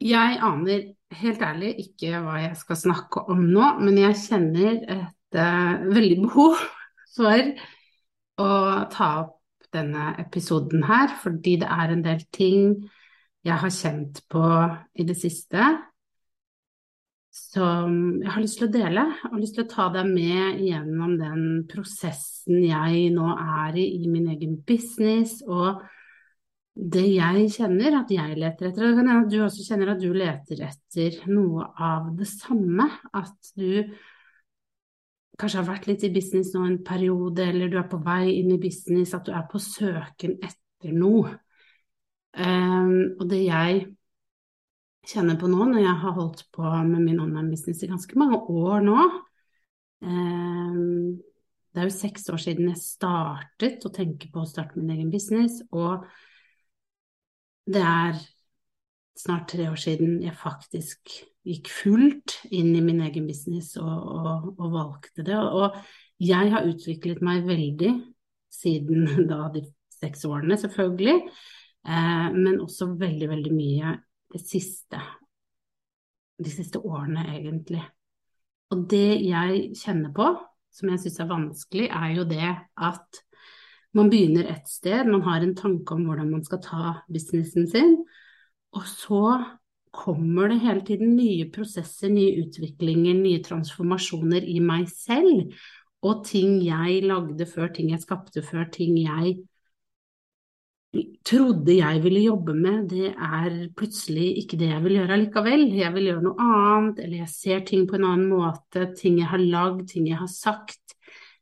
jeg aner helt ærlig ikke hva jeg skal snakke om nå, men jeg kjenner et uh, veldig behov for å ta opp denne episoden her, fordi det er en del ting jeg har kjent på i det siste som jeg har lyst til å dele. Jeg har lyst til å ta deg med gjennom den prosessen jeg nå er i i min egen business, og det jeg kjenner at jeg leter etter, og det kan hende at du også kjenner at du leter etter noe av det samme. At du kanskje har vært litt i business nå en periode, eller du er på vei inn i business, at du er på søken etter noe. Um, og det jeg kjenner på nå, når jeg har holdt på med min online-business i ganske mange år nå um, Det er jo seks år siden jeg startet å tenke på å starte min egen business, og det er snart tre år siden jeg faktisk gikk fullt inn i min egen business og, og, og valgte det. Og jeg har utviklet meg veldig siden da de seks årene, selvfølgelig, eh, men også veldig, veldig mye det siste, de siste årene, egentlig. Og det jeg kjenner på, som jeg syns er vanskelig, er jo det at man begynner et sted, man har en tanke om hvordan man skal ta businessen sin, og så kommer det hele tiden nye prosesser, nye utviklinger, nye transformasjoner i meg selv, og ting jeg lagde før, ting jeg skapte før, ting jeg trodde jeg ville jobbe med, det er plutselig ikke det jeg vil gjøre allikevel. Jeg vil gjøre noe annet, eller jeg ser ting på en annen måte, ting jeg har lagd, ting jeg har sagt.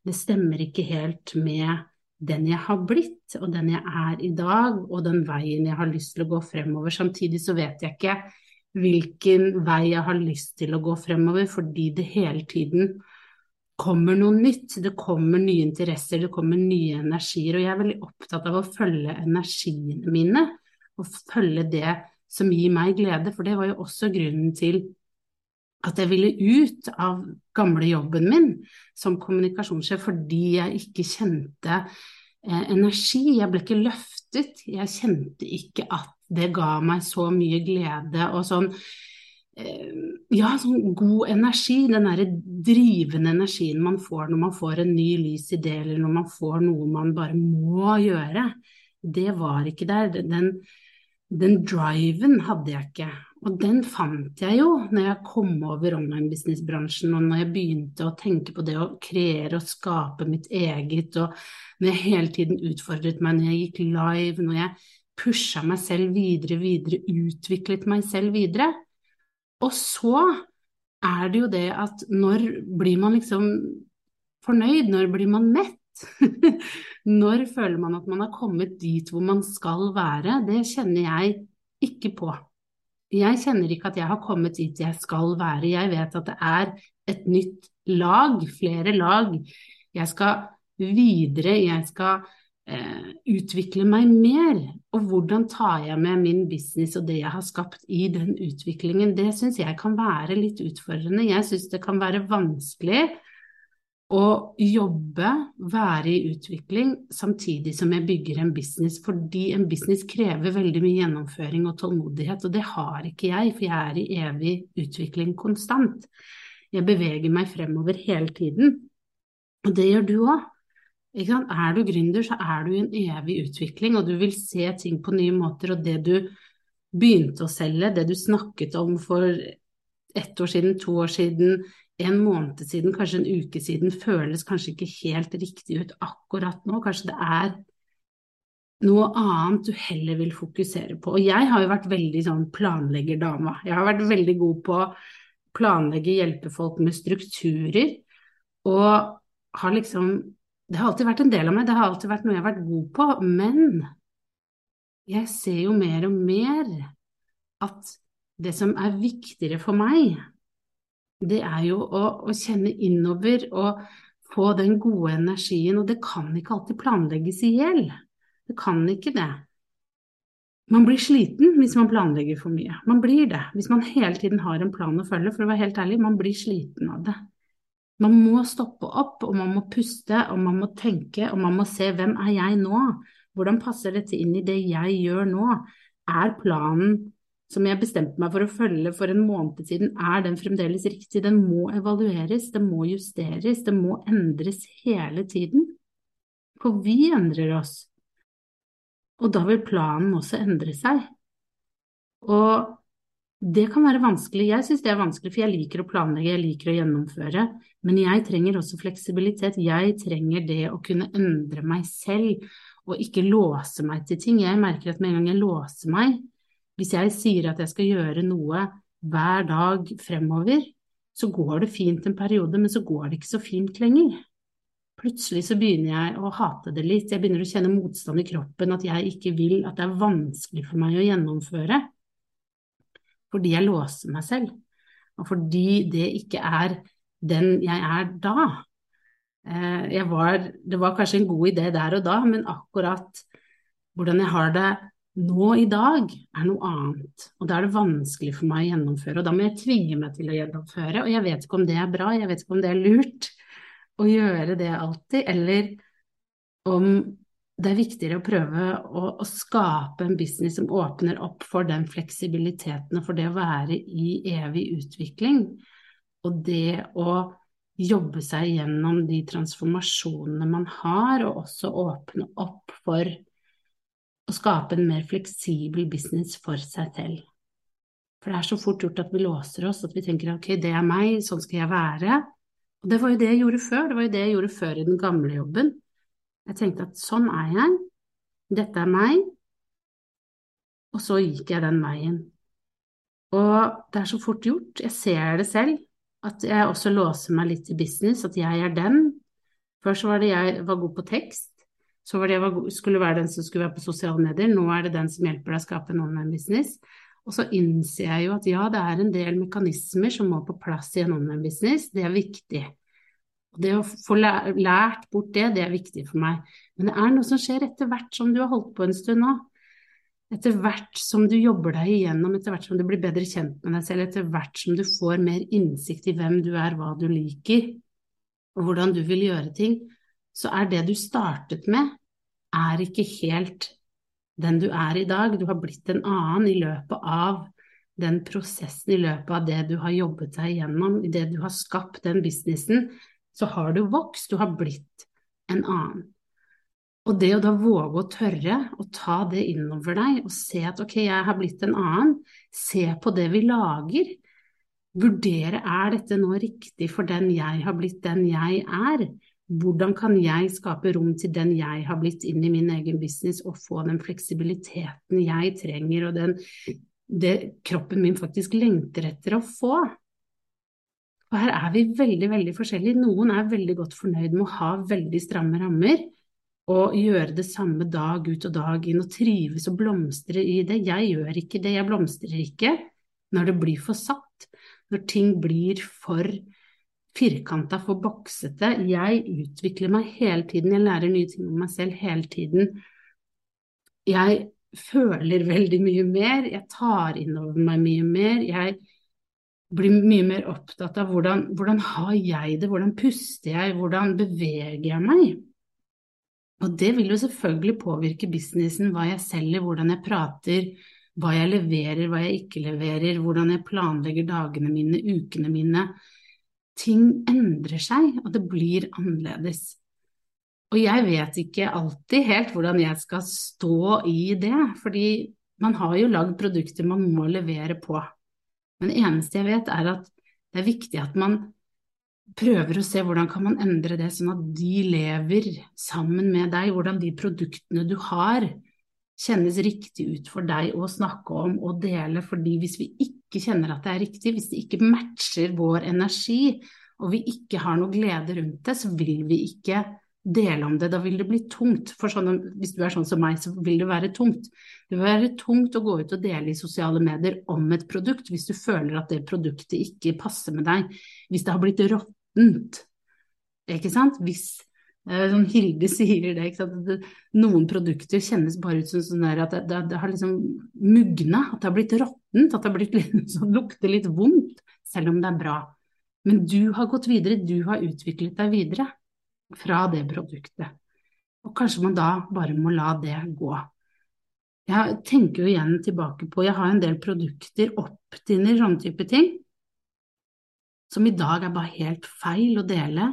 Det stemmer ikke helt med den jeg har blitt, og den jeg er i dag, og den veien jeg har lyst til å gå fremover. Samtidig så vet jeg ikke hvilken vei jeg har lyst til å gå fremover, fordi det hele tiden kommer noe nytt. Det kommer nye interesser, det kommer nye energier, og jeg er veldig opptatt av å følge energiene mine, og følge det som gir meg glede, for det var jo også grunnen til at jeg ville ut av gamle jobben min som kommunikasjonssjef fordi jeg ikke kjente eh, energi. Jeg ble ikke løftet. Jeg kjente ikke at det ga meg så mye glede og sånn eh, ja, sånn god energi, den derre drivende energien man får når man får en ny lys idé, eller når man får noe man bare må gjøre, det var ikke der. Den, den driven hadde jeg ikke. Og den fant jeg jo når jeg kom over online-business-bransjen, og når jeg begynte å tenke på det å kreere og skape mitt eget, og når jeg hele tiden utfordret meg, når jeg gikk live, når jeg pusha meg selv videre, videre, utviklet meg selv videre. Og så er det jo det at når blir man liksom fornøyd, når blir man mett? når føler man at man har kommet dit hvor man skal være? Det kjenner jeg ikke på. Jeg kjenner ikke at jeg har kommet dit jeg skal være. Jeg vet at det er et nytt lag, flere lag. Jeg skal videre, jeg skal eh, utvikle meg mer. Og hvordan tar jeg med min business og det jeg har skapt i den utviklingen? Det syns jeg kan være litt utfordrende. Jeg syns det kan være vanskelig å jobbe, være i utvikling, samtidig som jeg bygger en business. Fordi en business krever veldig mye gjennomføring og tålmodighet, og det har ikke jeg, for jeg er i evig utvikling konstant. Jeg beveger meg fremover hele tiden, og det gjør du òg. Er du gründer, så er du i en evig utvikling, og du vil se ting på nye måter, og det du begynte å selge, det du snakket om for ett år siden, to år siden, en måned siden, kanskje en uke siden, føles kanskje ikke helt riktig ut akkurat nå. Kanskje det er noe annet du heller vil fokusere på. Og jeg har jo vært veldig sånn planleggerdama. Jeg har vært veldig god på å planlegge, hjelpe folk med strukturer, og har liksom Det har alltid vært en del av meg, det har alltid vært noe jeg har vært god på, men jeg ser jo mer og mer at det som er viktigere for meg, det er jo å, å kjenne innover og få den gode energien, og det kan ikke alltid planlegges i hjel. Det kan ikke det. Man blir sliten hvis man planlegger for mye. Man blir det. Hvis man hele tiden har en plan å følge, for å være helt ærlig, man blir sliten av det. Man må stoppe opp, og man må puste, og man må tenke, og man må se hvem er jeg nå? Hvordan passer dette inn i det jeg gjør nå? Er planen som jeg bestemte meg for å følge for en måned siden, er den fremdeles riktig? Den må evalueres, den må justeres, den må endres hele tiden. For vi endrer oss. Og da vil planen også endre seg. Og det kan være vanskelig. Jeg syns det er vanskelig, for jeg liker å planlegge, jeg liker å gjennomføre. Men jeg trenger også fleksibilitet. Jeg trenger det å kunne endre meg selv og ikke låse meg til ting. Jeg merker at med en gang jeg låser meg, hvis jeg sier at jeg skal gjøre noe hver dag fremover, så går det fint en periode, men så går det ikke så fint lenger. Plutselig så begynner jeg å hate det litt, jeg begynner å kjenne motstand i kroppen, at jeg ikke vil, at det er vanskelig for meg å gjennomføre. Fordi jeg låser meg selv, og fordi det ikke er den jeg er da. Eh, var, det var kanskje en god idé der og da, men akkurat hvordan jeg har det nå i dag, er noe annet. Og da er det vanskelig for meg å gjennomføre, og da må jeg tvinge meg til å gjennomføre. Og jeg vet ikke om det er bra, jeg vet ikke om det er lurt å gjøre det alltid, eller om det er viktigere å prøve å, å, skape en business som åpner opp for den fleksibiliteten og for det å være i evig utvikling. Og det å jobbe seg gjennom de transformasjonene man har, og også åpne opp for å skape en mer fleksibel business for seg selv. For det er så fort gjort at vi låser oss, at vi tenker ok, det er meg, sånn skal jeg være. Og det var jo det jeg gjorde før, det var jo det jeg gjorde før i den gamle jobben. Jeg tenkte at sånn er jeg, dette er meg, og så gikk jeg den veien. Og det er så fort gjort, jeg ser det selv, at jeg også låser meg litt i business, at jeg er den. Før så var det jeg var god på tekst, så var det jeg skulle være den som skulle være på sosiale medier, nå er det den som hjelper deg å skape en online business. Og så innser jeg jo at ja, det er en del mekanismer som må på plass i en online business, det er viktig. Og det å få lært bort det, det er viktig for meg. Men det er noe som skjer etter hvert som du har holdt på en stund nå. Etter hvert som du jobber deg igjennom, etter hvert som du blir bedre kjent med deg selv, etter hvert som du får mer innsikt i hvem du er, hva du liker, og hvordan du vil gjøre ting, så er det du startet med, er ikke helt den du er i dag. Du har blitt en annen i løpet av den prosessen, i løpet av det du har jobbet deg igjennom, i det du har skapt den businessen, så har du vokst, du har blitt en annen. Og det å da våge å tørre å ta det innover deg og se at ok, jeg har blitt en annen, se på det vi lager, vurdere er dette nå riktig for den jeg har blitt den jeg er, hvordan kan jeg skape rom til den jeg har blitt inn i min egen business, og få den fleksibiliteten jeg trenger, og den, det kroppen min faktisk lengter etter å få? Og her er vi veldig, veldig forskjellige. Noen er veldig godt fornøyd med å ha veldig stramme rammer og gjøre det samme dag ut og dag inn og trives og blomstre i det. Jeg gjør ikke det, jeg blomstrer ikke når det blir for satt, når ting blir for firkanta, for boksete. Jeg utvikler meg hele tiden, jeg lærer nye ting om meg selv hele tiden. Jeg føler veldig mye mer, jeg tar inn over meg mye mer. Jeg blir mye mer opptatt av hvordan, hvordan har jeg det, hvordan puster jeg, hvordan beveger jeg meg? Og det vil jo selvfølgelig påvirke businessen, hva jeg selger, hvordan jeg prater, hva jeg leverer, hva jeg ikke leverer, hvordan jeg planlegger dagene mine, ukene mine ting endrer seg, og det blir annerledes. Og jeg vet ikke alltid helt hvordan jeg skal stå i det, fordi man har jo lagd produkter man må levere på. Men det eneste jeg vet, er at det er viktig at man prøver å se hvordan kan man endre det sånn at de lever sammen med deg, hvordan de produktene du har kjennes riktig ut for deg å snakke om og dele, fordi hvis vi ikke kjenner at det er riktig, hvis det ikke matcher vår energi, og vi ikke har noe glede rundt det, så vil vi ikke dele om det. Da vil det bli tungt. For sånn, hvis du er sånn som meg, så vil det være tungt. Det vil være tungt å gå ut og dele i sosiale medier om et produkt hvis du føler at det produktet ikke passer med deg. Hvis det har blitt råttent. Ikke sant? Hvis Sånn Hilde sier det, sant? noen produkter kjennes bare ut som sånn at det, det, det, har liksom mugna, at det har blitt råttent, at det har blitt litt, sånn, lukter litt vondt, selv om det er bra. Men du har gått videre, du har utviklet deg videre fra det produktet. Og kanskje man da bare må la det gå. Jeg tenker jo igjen tilbake på Jeg har en del produkter, opptinner, sånne type ting, som i dag er bare helt feil å dele.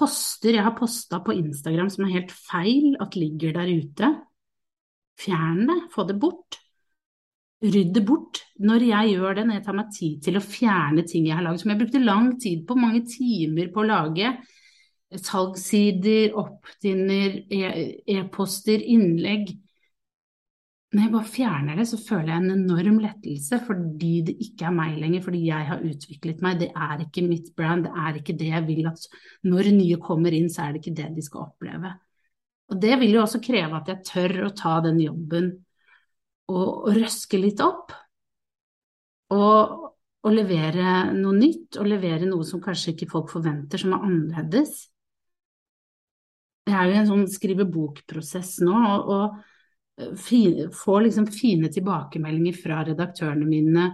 Poster jeg har posta på Instagram som er helt feil at ligger der ute. Fjern det, få det bort. Rydd det bort. Når jeg gjør det, når jeg tar meg tid til å fjerne ting jeg har laget, som jeg brukte lang tid på, mange timer på å lage, salgssider, opptinner, e- e-poster, innlegg. Når jeg bare fjerner det, så føler jeg en enorm lettelse fordi det ikke er meg lenger, fordi jeg har utviklet meg. Det er ikke mitt brand, det er ikke det jeg vil at når nye kommer inn, så er det ikke det de skal oppleve. Og det vil jo også kreve at jeg tør å ta den jobben og, og røske litt opp. Og, og levere noe nytt, og levere noe som kanskje ikke folk forventer, som er annerledes. Jeg er jo i en sånn skrive bok-prosess nå, og, og fine, får liksom fine tilbakemeldinger fra redaktørene mine,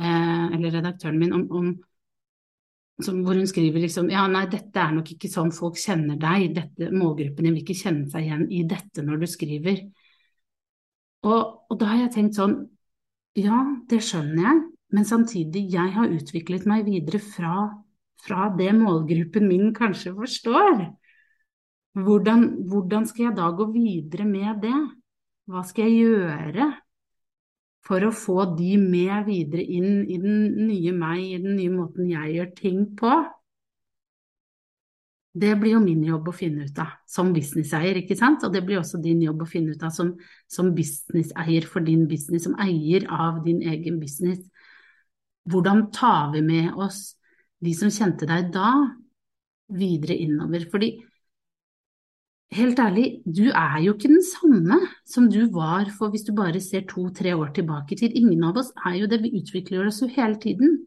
eh, eller redaktøren min, om, om som, hvor hun skriver liksom ja, nei, dette er nok ikke sånn folk kjenner deg, dette, målgruppen din vil ikke kjenne seg igjen i dette når du skriver. Og, og da har jeg tenkt sånn, ja, det skjønner jeg, men samtidig, jeg har utviklet meg videre fra, fra det målgruppen min kanskje forstår. Hvordan, hvordan, skal jeg da gå videre med det? Hva skal jeg gjøre for å få de med videre inn i den nye meg, i den nye måten jeg gjør ting på? Det blir jo min jobb å finne ut av som businesseier, ikke sant? Og det blir også din jobb å finne ut av som, som businesseier for din business, som eier av din egen business. Hvordan tar vi med oss de som kjente deg da, videre innover? Fordi helt ærlig, du er jo ikke den samme som du var for hvis du bare ser to-tre år tilbake i tid. Ingen av oss er jo det, vi utvikler oss jo hele tiden.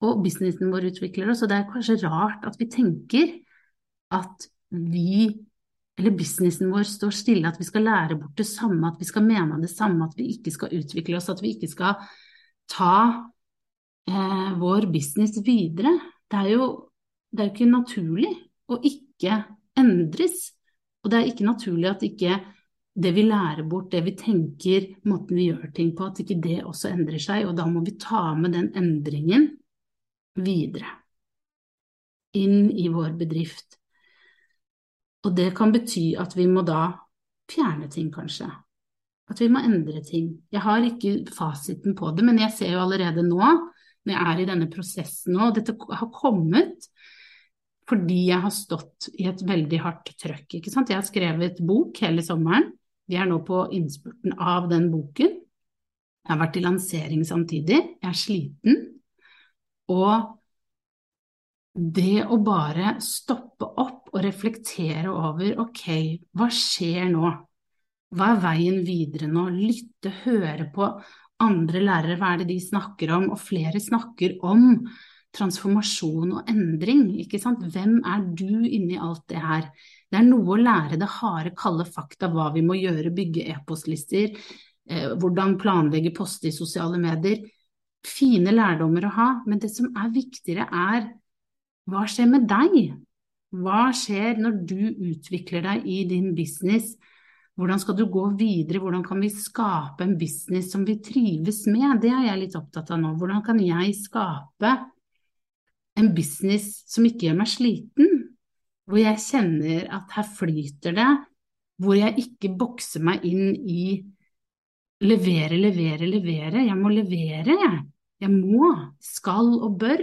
Og businessen vår utvikler oss, og det er kanskje rart at vi tenker at vi, eller businessen vår, står stille, at vi skal lære bort det samme, at vi skal mene det samme, at vi ikke skal utvikle oss, at vi ikke skal ta eh, vår business videre. Det er jo det er ikke naturlig å ikke endres. Og det er ikke naturlig at ikke det vi lærer bort, det vi tenker, måten vi gjør ting på, at ikke det også endrer seg. Og da må vi ta med den endringen videre inn i vår bedrift. Og det kan bety at vi må da fjerne ting, kanskje. At vi må endre ting. Jeg har ikke fasiten på det, men jeg ser jo allerede nå, når jeg er i denne prosessen nå, og dette har kommet fordi jeg har stått i et veldig hardt trøkk. Ikke sant? Jeg har skrevet bok hele sommeren. Vi er nå på innspurten av den boken. Jeg har vært i lansering samtidig. Jeg er sliten. Og det å bare stoppe opp og reflektere over ok, hva skjer nå? Hva er veien videre nå? Lytte, høre på andre lærere, hva er det de snakker om? Og flere snakker om transformasjon og endring. ikke sant? Hvem er du inni alt det her? Det er noe å lære det harde, kalde fakta, hva vi må gjøre, bygge e-postlister, eh, hvordan planlegge poste i sosiale medier. Fine lærdommer å ha, men det som er viktigere, er hva skjer med deg? Hva skjer når du utvikler deg i din business? Hvordan skal du gå videre, hvordan kan vi skape en business som vi trives med? Det er jeg litt opptatt av nå. Hvordan kan jeg skape en business som ikke gjør meg sliten, hvor jeg kjenner at her flyter det, hvor jeg ikke bokser meg inn i levere, levere, levere. Jeg må levere, jeg. Jeg må, skal og bør.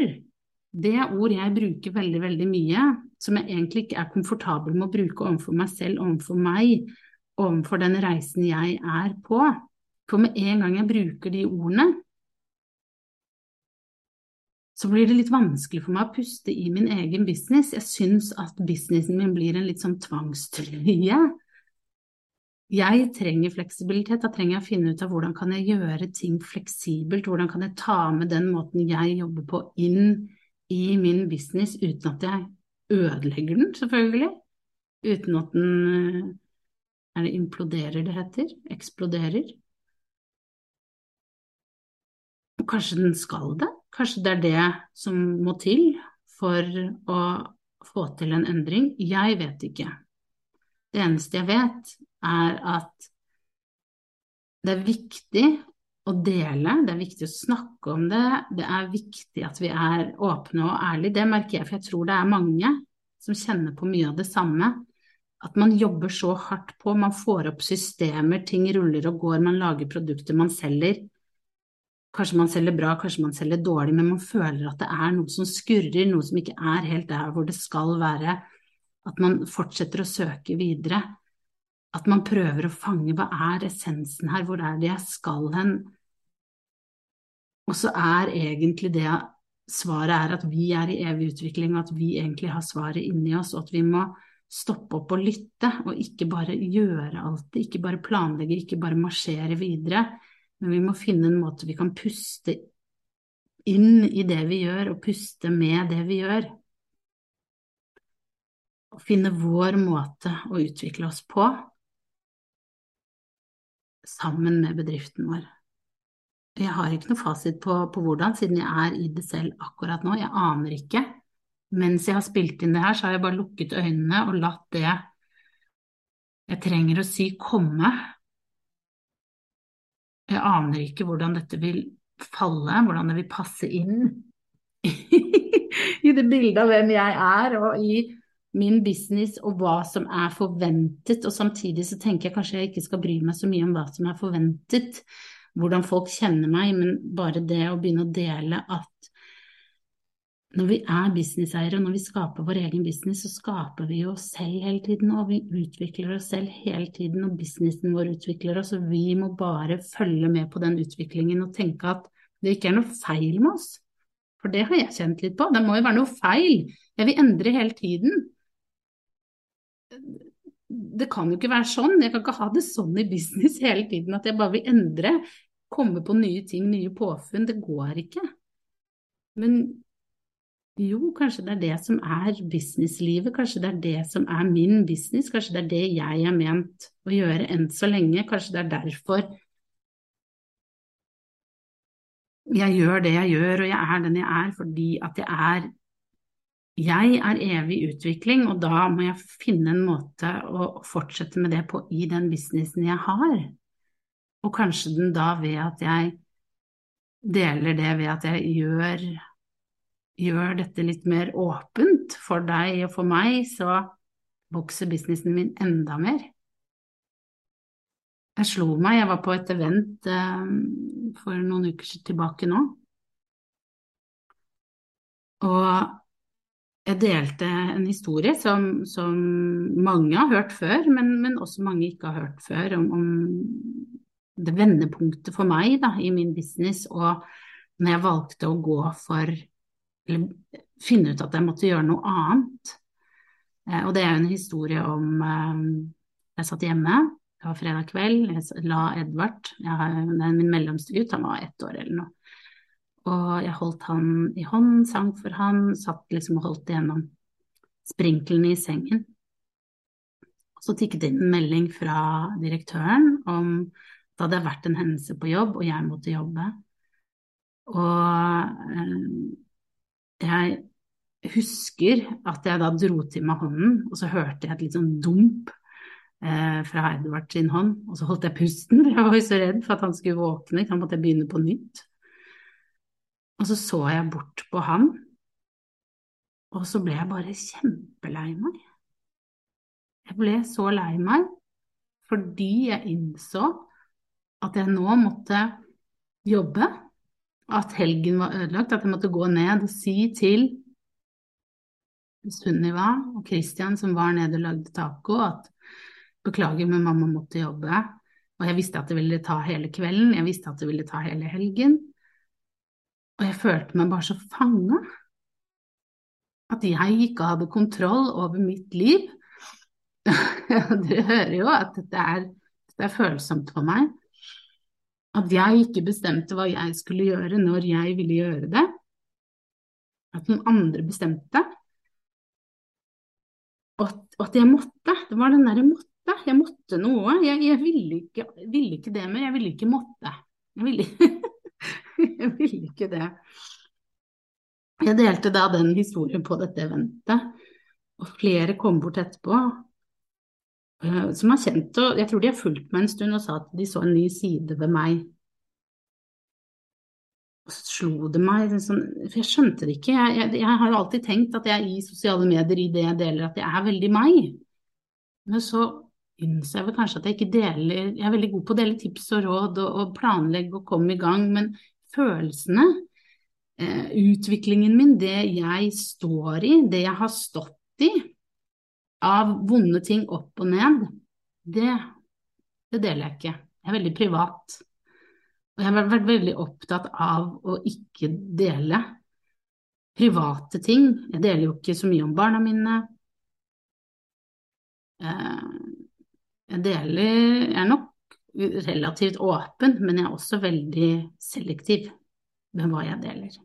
Det er ord jeg bruker veldig, veldig mye, som jeg egentlig ikke er komfortabel med å bruke overfor meg selv, overfor meg, overfor den reisen jeg er på. For med en gang jeg bruker de ordene, så blir det litt vanskelig for meg å puste i min egen business. Jeg syns at businessen min blir en litt sånn tvangstrøye. Jeg trenger fleksibilitet, da trenger jeg å finne ut av hvordan kan jeg gjøre ting fleksibelt, hvordan kan jeg ta med den måten jeg jobber på inn i min business uten at jeg ødelegger den, selvfølgelig. Uten at den Er det imploderer det heter? Eksploderer? Kanskje den skal det? Kanskje det er det som må til for å få til en endring? Jeg vet ikke. Det eneste jeg vet, er at det er viktig å dele, det er viktig å snakke om det, det er viktig at vi er åpne og ærlige. Det merker jeg, for jeg tror det er mange som kjenner på mye av det samme. At man jobber så hardt på, man får opp systemer, ting ruller og går, man lager produkter man selger. Kanskje man selger bra, kanskje man selger dårlig, men man føler at det er noe som skurrer, noe som ikke er helt der hvor det skal være. At man fortsetter å søke videre. At man prøver å fange hva er essensen her, hvor er det jeg skal hen? Og så er egentlig det svaret er at vi er i evig utvikling, og at vi egentlig har svaret inni oss, og at vi må stoppe opp og lytte, og ikke bare gjøre alt, ikke bare planlegge, ikke bare marsjere videre, men vi må finne en måte vi kan puste inn i det vi gjør, og puste med det vi gjør. Og finne vår måte å utvikle oss på sammen med bedriften vår. Jeg har ikke noe fasit på, på, hvordan, siden jeg er i det selv akkurat nå. Jeg aner ikke. Mens jeg har spilt inn det her, så har jeg bare lukket øynene og latt det jeg trenger å si, komme. Jeg aner ikke hvordan dette vil falle, hvordan det vil passe inn i det bildet av hvem jeg er, og i min business og hva som er forventet. Og samtidig så tenker jeg kanskje jeg ikke skal bry meg så mye om hva som er forventet, hvordan folk kjenner meg, men bare det å begynne å dele at når vi er businesseiere og når vi skaper vår egen business, så skaper vi jo oss selv hele tiden, og vi utvikler oss selv hele tiden, og businessen vår utvikler oss, og vi må bare følge med på den utviklingen og tenke at det ikke er noe feil med oss. For det har jeg kjent litt på, det må jo være noe feil, jeg vil endre hele tiden. Det kan jo ikke være sånn, jeg kan ikke ha det sånn i business hele tiden at jeg bare vil endre, komme på nye ting, nye påfunn, det går ikke. Men jo, kanskje det er det som er businesslivet, kanskje det er det som er min business, kanskje det er det jeg er ment å gjøre enn så lenge, kanskje det er derfor jeg gjør det jeg gjør, og jeg er den jeg er, fordi at jeg er jeg er evig utvikling, og da må jeg finne en måte å fortsette med det på i den businessen jeg har. Og kanskje den da ved at jeg deler det ved at jeg gjør gjør dette litt mer åpent for deg og for meg, så vokser businessen min enda mer. Jeg slo meg, jeg var på et event eh, for noen uker tilbake nå. Og jeg delte en historie som, som mange har hørt før, men, men, også mange ikke har hørt før, om, om det vendepunktet for meg da, i min business, og når jeg valgte å gå for eller finne ut at jeg måtte gjøre noe annet. Eh, og det er jo en historie om eh, Jeg satt hjemme, det var fredag kveld, jeg la Edvard, jeg, min mellomste gutt, han var ett år eller noe. Og jeg holdt han i hånd, sang for han, satt liksom og holdt igjennom sprinklene i sengen. Så tikket det inn en melding fra direktøren om det hadde vært en hendelse på jobb, og jeg måtte jobbe. Og eh, jeg husker at jeg da dro til meg hånden, og så hørte jeg et litt sånn dump eh, fra Edvard sin hånd, og så holdt jeg pusten, for jeg var jo så redd for at han skulle våkne, Da måtte jeg begynne på nytt. Og så så jeg bort på han, og så ble jeg bare kjempelei meg. Jeg ble så lei meg fordi jeg innså at jeg nå måtte jobbe, at helgen var ødelagt, at jeg måtte gå ned og si til Sunniva og Christian som var nede og lagde taco, at beklager, men mamma måtte jobbe. Og jeg visste at det ville ta hele kvelden, jeg visste at det ville ta hele helgen. Og jeg følte meg bare så fanga. At jeg ikke hadde kontroll over mitt liv. Dere hører jo at dette er, dette er følsomt for meg. At jeg ikke bestemte hva jeg skulle gjøre når jeg ville gjøre det. At noen andre bestemte. Og at jeg måtte. Det var den derre måtte. Jeg måtte noe. Jeg, jeg ville, ikke, ville, ikke, det mer. Jeg ville ikke måtte. Jeg ville, jeg ville ikke det. Jeg delte da den historien på dette eventet, og flere kom bort etterpå som har kjent og Jeg tror de har fulgt meg en stund og sa at de så en ny side ved meg. Og så slo det meg, sånn, for jeg skjønte det ikke. Jeg, jeg, jeg, har alltid tenkt at jeg i sosiale medier, i det jeg deler, at jeg er veldig meg. Men så innser jeg vel kanskje at jeg ikke deler Jeg er veldig god på å dele tips og råd og, og planlegge og komme i gang, men følelsene Eh, utviklingen min, det jeg står i, det jeg har stått i, av vonde ting opp og ned, det, det deler jeg ikke. Jeg er veldig privat. Og jeg har vært veldig opptatt av å ikke dele private ting. Jeg deler jo ikke så mye om barna mine. Eh, jeg deler Jeg er nok relativt åpen, men jeg er også veldig selektiv med hva jeg deler.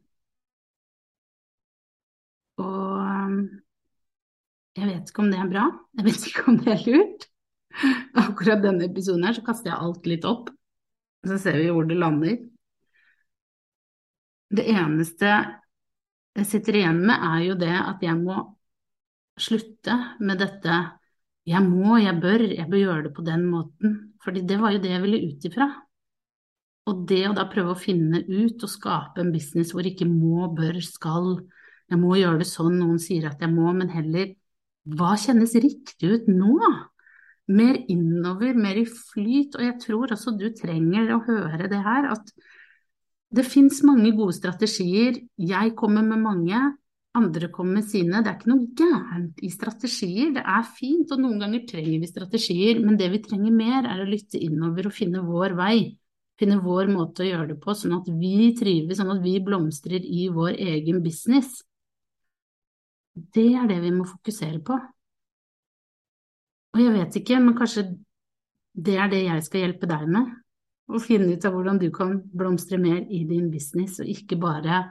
Og um, jeg vet ikke om det er bra, jeg vet ikke om det er lurt. Akkurat denne episoden her så kaster jeg alt litt opp, så ser vi hvor det lander. Det eneste jeg sitter igjen med, er jo det at jeg må slutte med dette jeg må, jeg bør, jeg bør gjøre det på den måten. Fordi det var jo det jeg ville ut ifra. Og det å da prøve å finne ut og skape en business hvor ikke må, bør, skal, jeg må gjøre det sånn noen sier at jeg må, men heller hva kjennes riktig ut nå? Mer innover, mer i flyt, og jeg tror også du trenger å høre det her, at det fins mange gode strategier, jeg kommer med mange, andre kommer med sine. Det er ikke noe gærent i strategier, det er fint, og noen ganger trenger vi strategier, men det vi trenger mer, er å lytte innover og finne vår vei. Finne vår måte å gjøre det på, sånn at vi trives, sånn at vi blomstrer i vår egen business. Det er det vi må fokusere på. Og jeg vet ikke, men kanskje det er det jeg skal hjelpe deg med? Å finne ut av hvordan du kan blomstre mer i din business, og ikke bare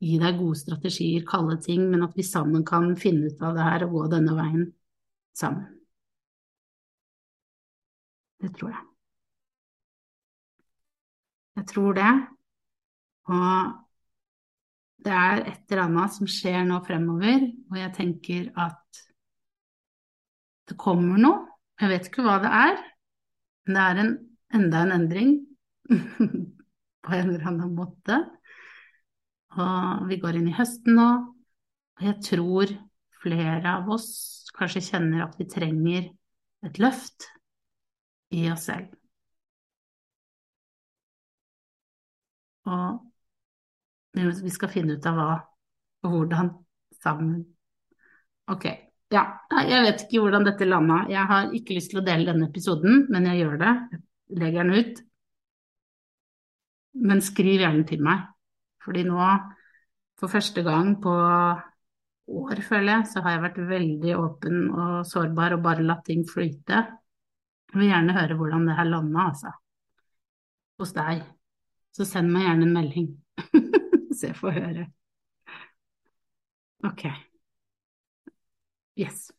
gi deg gode strategier, kalde ting, men at vi sammen kan finne ut av det her og gå denne veien sammen. Det tror jeg. Jeg tror det. Og det er et eller annet som skjer nå fremover, og jeg tenker at det kommer noe. Jeg vet ikke hva det er, men det er en, enda en endring på en eller annen måte. Og vi går inn i høsten nå, og jeg tror flere av oss kanskje kjenner at vi trenger et løft i oss selv. Og vi skal finne ut av hva og hvordan sammen. Ok. Ja, jeg vet ikke hvordan dette landa. Jeg har ikke lyst til å dele denne episoden, men jeg gjør det. Jeg legger den ut. Men skriv gjerne til meg. Fordi nå, for første gang på år, føler jeg, så har jeg vært veldig åpen og sårbar og bare latt ting flyte. Jeg vil gjerne høre hvordan det her landa, altså. Hos deg. Så send meg gjerne en melding. så jeg får høre. Ok. Yes.